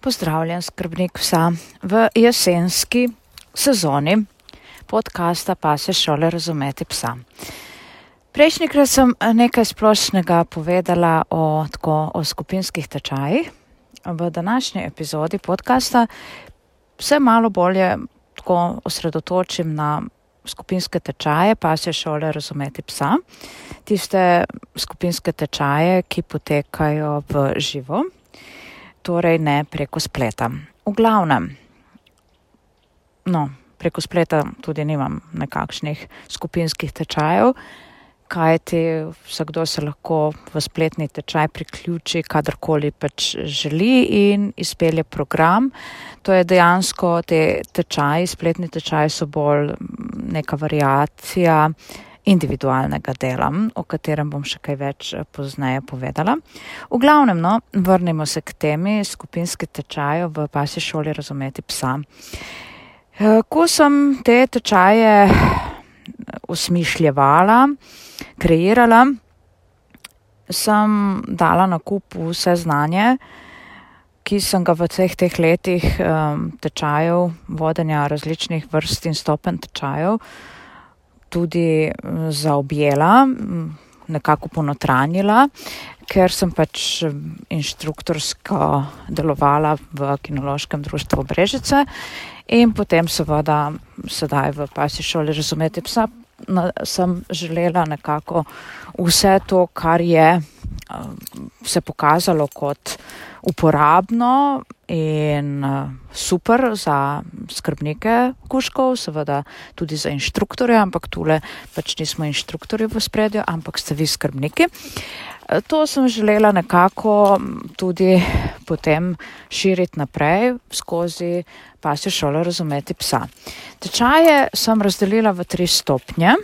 Pozdravljen, skrbnik psa v jesenski sezoni podcasta Pase šole razumeti psa. Prejšnjikrat sem nekaj splošnega povedala o, tako, o skupinskih tečajih. V današnji epizodi podcasta se malo bolje tako osredotočim na skupinske tečaje Pase šole razumeti psa. Tiste skupinske tečaje, ki potekajo v živo torej ne preko spleta. V glavnem, no, preko spleta tudi nimam nekakšnih skupinskih tečajev, kajti vsakdo se lahko v spletni tečaj priključi, kadarkoli pač želi in izpelje program. To je dejansko te tečaji, spletni tečaji so bolj neka variacija individualnega dela, o katerem bom še kaj več eh, pozneje povedala. V glavnem, no, vrnimo se k temi skupinski tečajo v pasi šoli razumeti psa. Eh, ko sem te tečaje usmišljevala, kreirala, sem dala na kup vse znanje, ki sem ga v vseh teh letih um, tečajev, vodenja različnih vrst in stopen tečajev, tudi mm, zaobjela, mm, nekako ponotranjila, ker sem pač mm, inštruktorsko delovala v kinološkem društvu Brežice in potem seveda sedaj v pasi šoli razumeti psa, na, sem želela nekako vse to, kar je se pokazalo kot uporabno in eh, super za skrbnike kuškov, seveda tudi za inštruktorje, ampak tule pač nismo inštruktorji v spredju, ampak ste vi skrbniki. Eh, to sem želela nekako tudi potem širiti naprej skozi pasjo šolo razumeti psa. Tečaje sem razdelila v tri stopnje.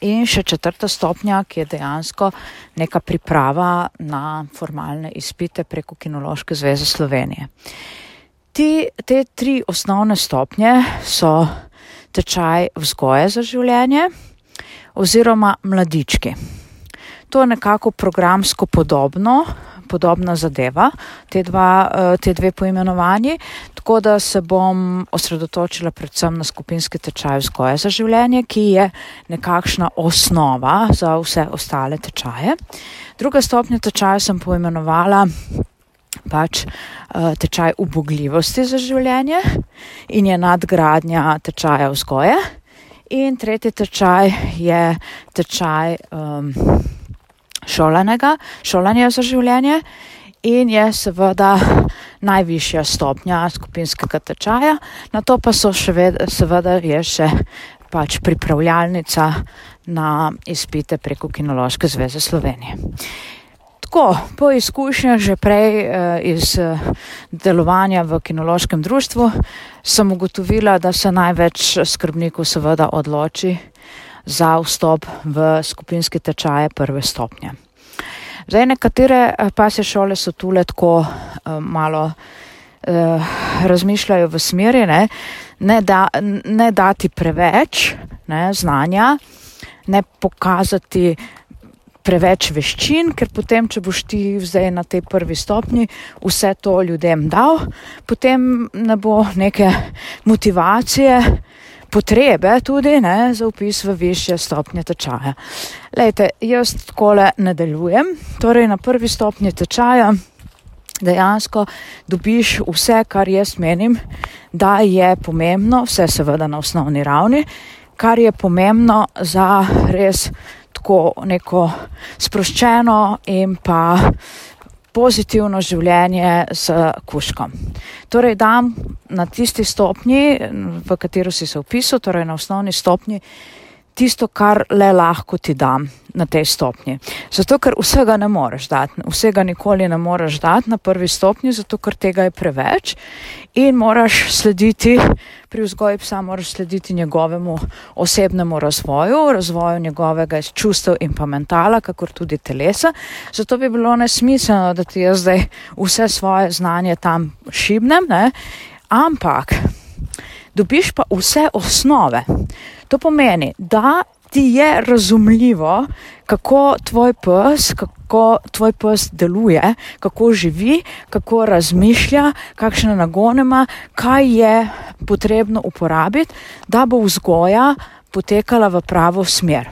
In še četrta stopnja, ki je dejansko neka priprava na formalne izpite preko Kinološke zveze Slovenije. Ti, te tri osnovne stopnje so tečaj vzgoje za življenje oziroma mladički. To je nekako programsko podobno podobna zadeva, te, dva, eh, te dve poimenovanji, tako da se bom osredotočila predvsem na skupinski tečaj vzgoje za življenje, ki je nekakšna osnova za vse ostale tečaje. Druga stopnja tečaja sem poimenovala pač eh, tečaj ubogljivosti za življenje in je nadgradnja tečaja vzgoje. In tretji tečaj je tečaj um, šolanega, šolanja za življenje in je seveda najvišja stopnja skupinskega tečaja, na to pa so še ved, seveda je še pač pripravljalnica na izpite preko Kinološke zveze Slovenije. Tako, po izkušnjah že prej eh, iz eh, delovanja v kinološkem društvu sem ugotovila, da se največ skrbnikov seveda odloči za vstop v skupinske tečaje prve stopnje. Zdaj, nekatere eh, pasje šole so tule tako uh, malo uh, razmišljajo v smeri, ne, ne, da, ne dati preveč ne, znanja, ne pokazati preveč veščin, ker potem, če boš ti zdaj na tej prvi stopni vse to ljudem dal, potem ne bo neke motivacije, potrebe tudi ne, za upis v više stopnje tečaja. Lejte, jaz takole nadaljujem, torej na prvi stopnji tečaja dejansko dobiš vse, kar jaz menim, da je pomembno, vse seveda na osnovni ravni, kar je pomembno za res tako neko sproščeno in pa pozitivno življenje z kuškom. Torej, dam na tisti stopnji, v katero si se upisal, torej na osnovni stopnji, tisto, kar le lahko ti dam na tej stopnji. Zato, ker vsega ne moreš dati, vsega nikoli ne moreš dati na prvi stopnji, zato, ker tega je preveč in moraš slediti, pri vzgoji psa moraš slediti njegovemu osebnemu razvoju, razvoju njegovega čustev in pa mentala, kakor tudi telesa. Zato bi bilo nesmiselno, da ti jaz zdaj vse svoje znanje tam šibnem, ne? ampak dobiš pa vse osnove. To pomeni, da ti je razumljivo, kako tvoj pes, kako tvoj pes deluje, kako živi, kako razmišlja, kakšne nagone ima, kaj je potrebno uporabiti, da bo vzgoja potekala v pravo smer.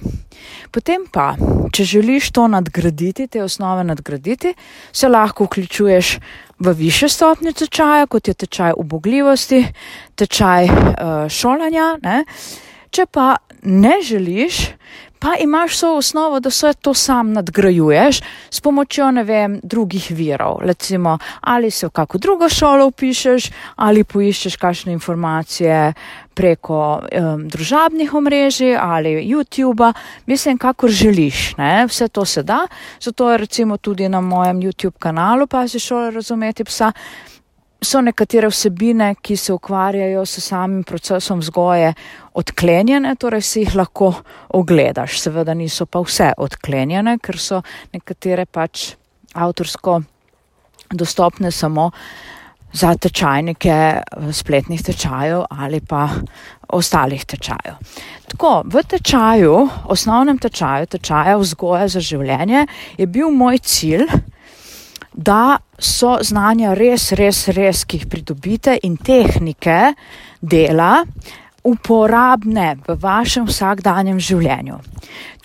Potem pa, če želiš to nadgraditi, te osnove nadgraditi, se lahko vključuješ v više stopnje tečaja, kot je tečaj ubogljivosti, tečaj uh, šolanja. Ne? Če pa ne želiš, pa imaš vso osnovo, da se to sam nadgrajuješ s pomočjo, ne vem, drugih virov. Recimo, ali se v kako drugo šolo upišeš, ali poiščeš kakšne informacije preko um, družabnih omrežij ali YouTuba, mislim, kakor želiš. Ne? Vse to se da, zato je recimo tudi na mojem YouTube kanalu, pa si šole razumeti psa so nekatere vsebine, ki se ukvarjajo s samim procesom vzgoje, odklenjene, torej si jih lahko ogledaš. Seveda niso pa vse odklenjene, ker so nekatere pač avtorsko dostopne samo za tečajnike eh, spletnih tečajev ali pa ostalih tečajev. Tako, v tečaju, osnovnem tečaju, tečaja vzgoja za življenje, je bil moj cilj, da so znanja res, res, res, ki jih pridobite in tehnike dela uporabne v vašem vsakdanjem življenju.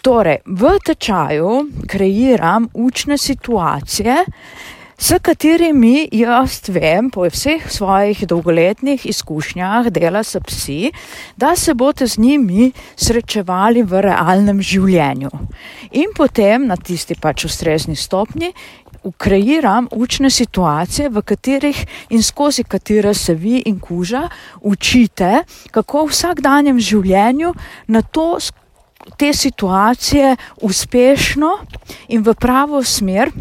Torej, v tečaju kreiram učne situacije, s katerimi jaz vem po vseh svojih dolgoletnih izkušnjah dela s psi, da se boste z njimi srečevali v realnem življenju. In potem na tisti pač ustrezni stopni ukreiram učne situacije, v katerih in skozi katere se vi in kuža učite, kako v vsakdanjem življenju na to, te situacije uspešno in v pravo smer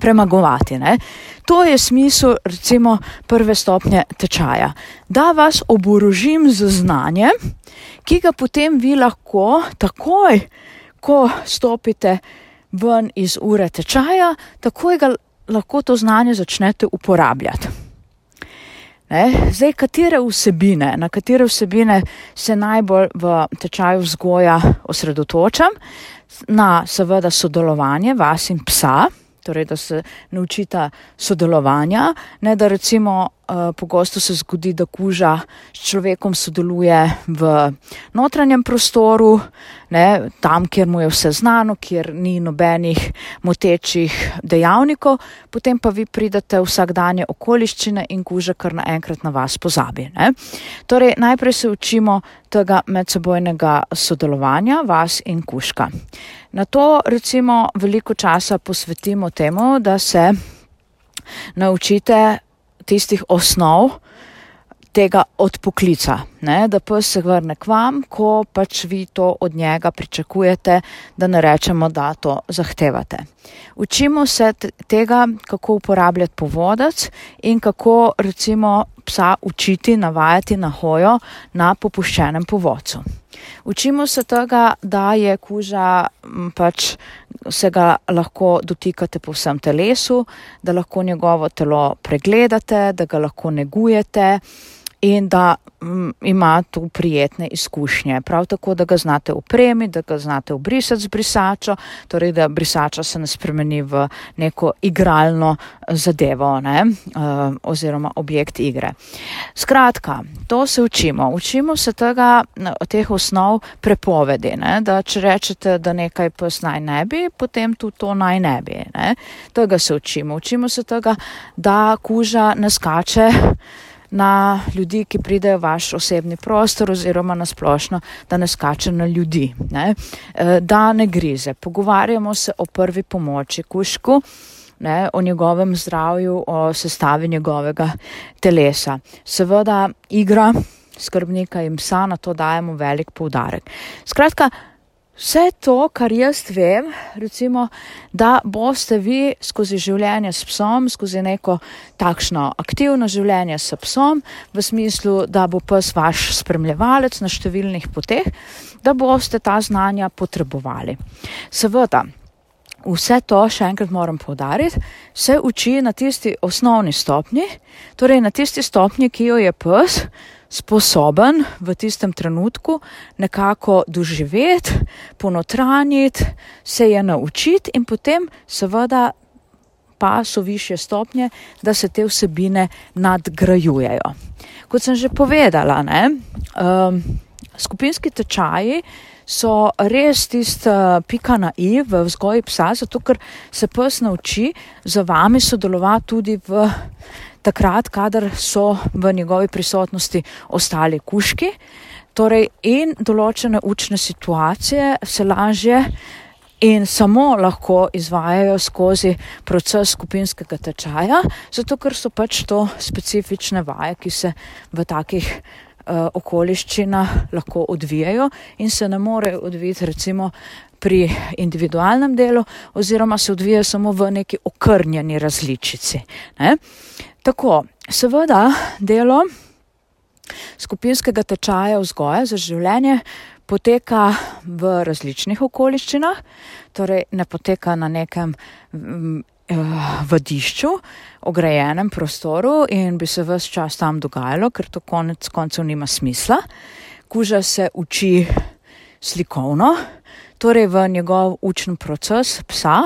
premagovati. Ne? To je smisel recimo prve stopnje tečaja, da vas oborožim z znanjem, ki ga potem vi lahko takoj, ko stopite ven iz ure tečaja, takoj ga lahko to znanje začnete uporabljati. Ne? Zdaj, katere vsebine, na katere vsebine se najbolj v tečaju vzgoja osredotočam? Na seveda sodelovanje vas in psa, torej da se naučita sodelovanja, ne da recimo pogosto se zgodi, da kuža s človekom sodeluje v notranjem prostoru, ne, tam, kjer mu je vse znano, kjer ni nobenih motečih dejavnikov, potem pa vi pridete v vsakdanje okoliščine in kuža kar naenkrat na vas pozabi. Ne. Torej, najprej se učimo tega medsebojnega sodelovanja vas in kuška. Na to recimo veliko časa posvetimo temu, da se naučite tistih osnov tega odpoklica, ne? da pes se vrne k vam, ko pač vi to od njega pričakujete, da ne rečemo, da to zahtevate. Učimo se tega, kako uporabljati povodac in kako recimo psa učiti, navajati na hojo na popuščenem povodcu. Učimo se tega, da je kuža pač se ga lahko dotikate po vsem telesu, da lahko njegovo telo pregledate, da ga lahko negujete in da m, ima tu prijetne izkušnje. Prav tako, da ga znate upremiti, da ga znate obrisati z brisačo, torej da brisača se ne spremeni v neko igralno zadevo ne, uh, oziroma objekt igre. Skratka, to se učimo. Učimo se tega, teh osnov prepovedi, ne, da če rečete, da nekaj pes naj ne bi, potem tudi to naj ne bi. Ne. Tega se učimo. Učimo se tega, da kuža ne skače na ljudi, ki pridejo v vaš osebni prostor oziroma na splošno, da ne skače na ljudi, ne? Eh, da ne grize. Pogovarjamo se o prvi pomoči kušku, ne? o njegovem zdravju, o sestavi njegovega telesa. Seveda igra skrbnika in psa, na to dajemo velik poudarek. Skratka, Vse to, kar jaz vem, recimo, da boste vi skozi življenje s psom, skozi neko takšno aktivno življenje s psom, v smislu, da bo pes vaš spremljevalec na številnih poteh, da boste ta znanja potrebovali. Seveda, vse to, še enkrat moram povdariti, se uči na tisti osnovni stopni, torej na tisti stopni, ki jo je pes sposoben v tistem trenutku nekako doživeti, ponotraniti, se je naučiti in potem seveda pa so više stopnje, da se te vsebine nadgrajujejo. Kot sem že povedala, ne, um, skupinski tečaji so res tista pika na i v vzgoji psa, zato ker se pes nauči za vami sodelovati tudi v takrat, kadar so v njegovi prisotnosti ostali kuški. Torej, in določene učne situacije se lažje in samo lahko izvajajo skozi proces skupinskega tečaja, zato ker so pač to specifične vaje, ki se v takih okoliščinah lahko odvijajo in se ne morejo odviti recimo pri individualnem delu oziroma se odvijajo samo v neki okrnjeni različici. Ne? Tako, seveda delo skupinskega tečaja vzgoja za življenje poteka v različnih okoliščinah, torej ne poteka na nekem eh, vadišču, ograjenem prostoru in bi se vse čas tam dogajalo, ker to konec koncev nima smisla. Kuža se uči slikovno, torej v njegov učni proces psa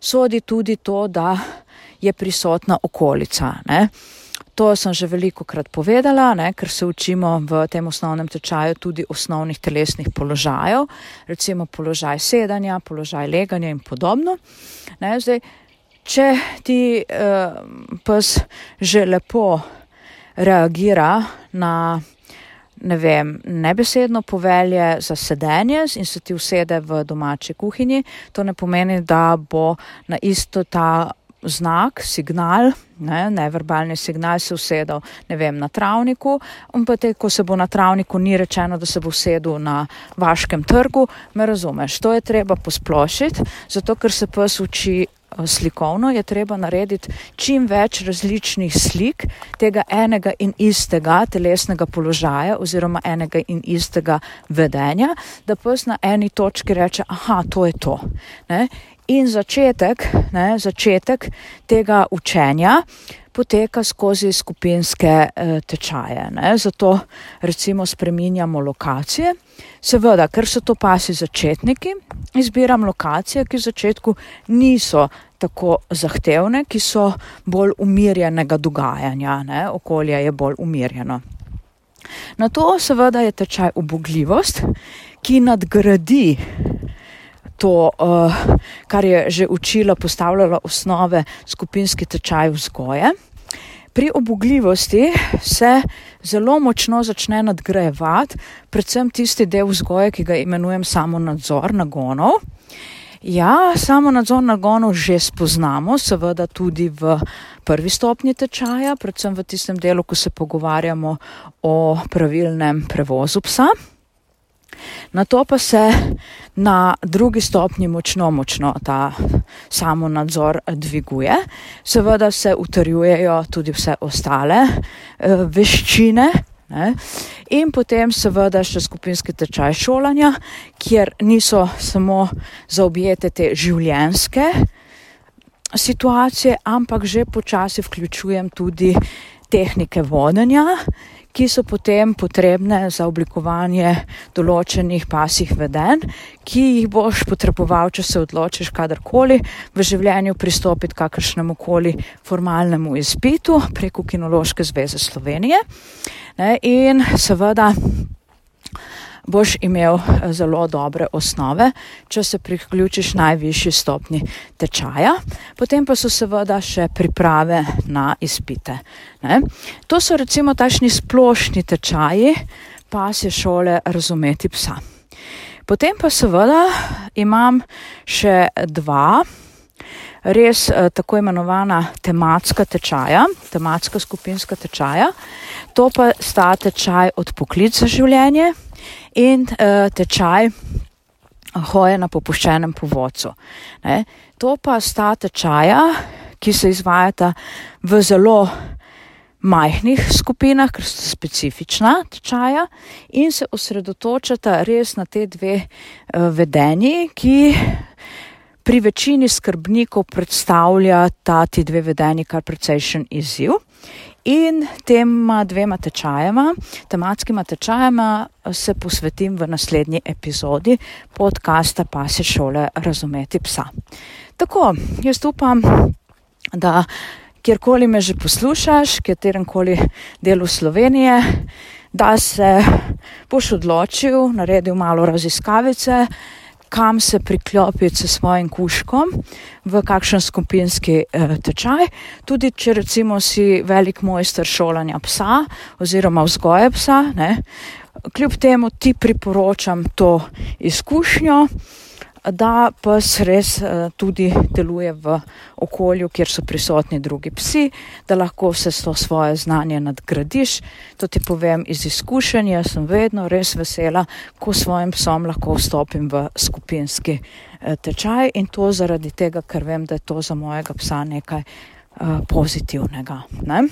sodi tudi to, da je prisotna okolica. Ne. To sem že veliko krat povedala, ne, ker se učimo v tem osnovnem tečaju tudi osnovnih telesnih položajev, recimo položaj sedanja, položaj leganja in podobno. Ne, zdaj, če ti uh, pes že lepo reagira na ne vem, nebesedno povelje za sedenje in se ti usede v domači kuhinji, to ne pomeni, da bo na isto ta znak, signal, ne, neverbalni signal se usedel, ne vem, na travniku, in potem, ko se bo na travniku, ni rečeno, da se bo usedel na vaškem trgu, me razumeš, to je treba posplošiti, zato ker se pes uči slikovno, je treba narediti čim več različnih slik tega enega in istega telesnega položaja oziroma enega in istega vedenja, da pes na eni točki reče, aha, to je to. Ne? In začetek, ne, začetek tega učenja poteka skozi skupinske eh, tečaje. Ne. Zato recimo spreminjamo lokacije. Seveda, ker so to pasi začetniki, izbiram lokacije, ki v začetku niso tako zahtevne, ki so bolj umirjenega dogajanja, ne. okolje je bolj umirjeno. Na to seveda je tečaj ubogljivost, ki nadgradi to, uh, kar je že učila, postavljala osnove skupinski tečaj vzgoje. Pri obogljivosti se zelo močno začne nadgrajevati, predvsem tisti del vzgoje, ki ga imenujem samo nadzor nagonov. Ja, samo nadzor nagonov že spoznamo, seveda tudi v prvi stopni tečaja, predvsem v tistem delu, ko se pogovarjamo o pravilnem prevozu psa. Na to pa se na drugi stopnji močno, močno ta samo nadzor dviguje. Seveda se utrjujejo tudi vse ostale e, veščine. Ne? In potem seveda še skupinski tečaj šolanja, kjer niso samo zaobjete te življenske situacije, ampak že počasi vključujem tudi tehnike vodenja, ki so potem potrebne za oblikovanje določenih pasih veden, ki jih boš potreboval, če se odločiš kadarkoli v življenju pristopiti kakršnemu koli formalnemu izpitu preko Kinološke zveze Slovenije. Ne, in seveda boš imel eh, zelo dobre osnove, če se priključiš najvišji stopni tečaja. Potem pa so seveda še priprave na izpite. Ne? To so recimo tašni splošni tečaji pasje šole razumeti psa. Potem pa seveda imam še dva. Res eh, tako imenovana tematska tečaja, tematska skupinska tečaja. To pa sta tečaj od poklic za življenje in uh, tečaj hoje na popuščenem povodcu. Ne. To pa sta tečaja, ki se izvajata v zelo majhnih skupinah, ker so specifična tečaja in se osredotočata res na te dve uh, vedenji, ki pri večini skrbnikov predstavlja ta ti dve vedenji kar precejšen izziv. In tema dvema tečajema, tematskima tečajema, se posvetim v naslednji epizodi podcasta Pase šole razumeti psa. Tako, jaz upam, da kjerkoli me že poslušaš, katerem koli delu Slovenije, da se boš odločil, naredil malo raziskavice, kam se priklopiti s svojim kuškom, v kakšen skupinski eh, tečaj. Tudi če recimo si velik mojster šolanja psa oziroma vzgoje psa, ne, kljub temu ti priporočam to izkušnjo da pes res uh, tudi deluje v okolju, kjer so prisotni drugi psi, da lahko vse to svoje znanje nadgradiš. To ti povem iz izkušenja, jaz sem vedno res vesela, ko svojim psom lahko vstopim v skupinski uh, tečaj in to zaradi tega, ker vem, da je to za mojega psa nekaj uh, pozitivnega. Ne?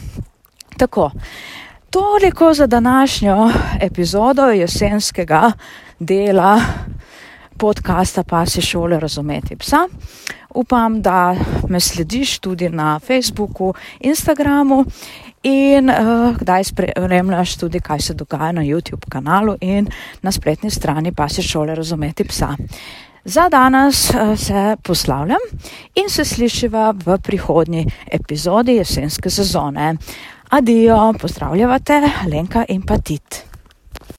Tako. Toliko za današnjo epizodo jesenskega dela podcasta Pasi šole razumeti psa. Upam, da me slediš tudi na Facebooku, Instagramu in uh, kdaj spremljaš tudi, kaj se dogaja na YouTube kanalu in na spletni strani Pasi šole razumeti psa. Za danes uh, se poslavljam in se slišiva v prihodnji epizodi jesenske sezone. Adijo, pozdravljate Lenka in Patit.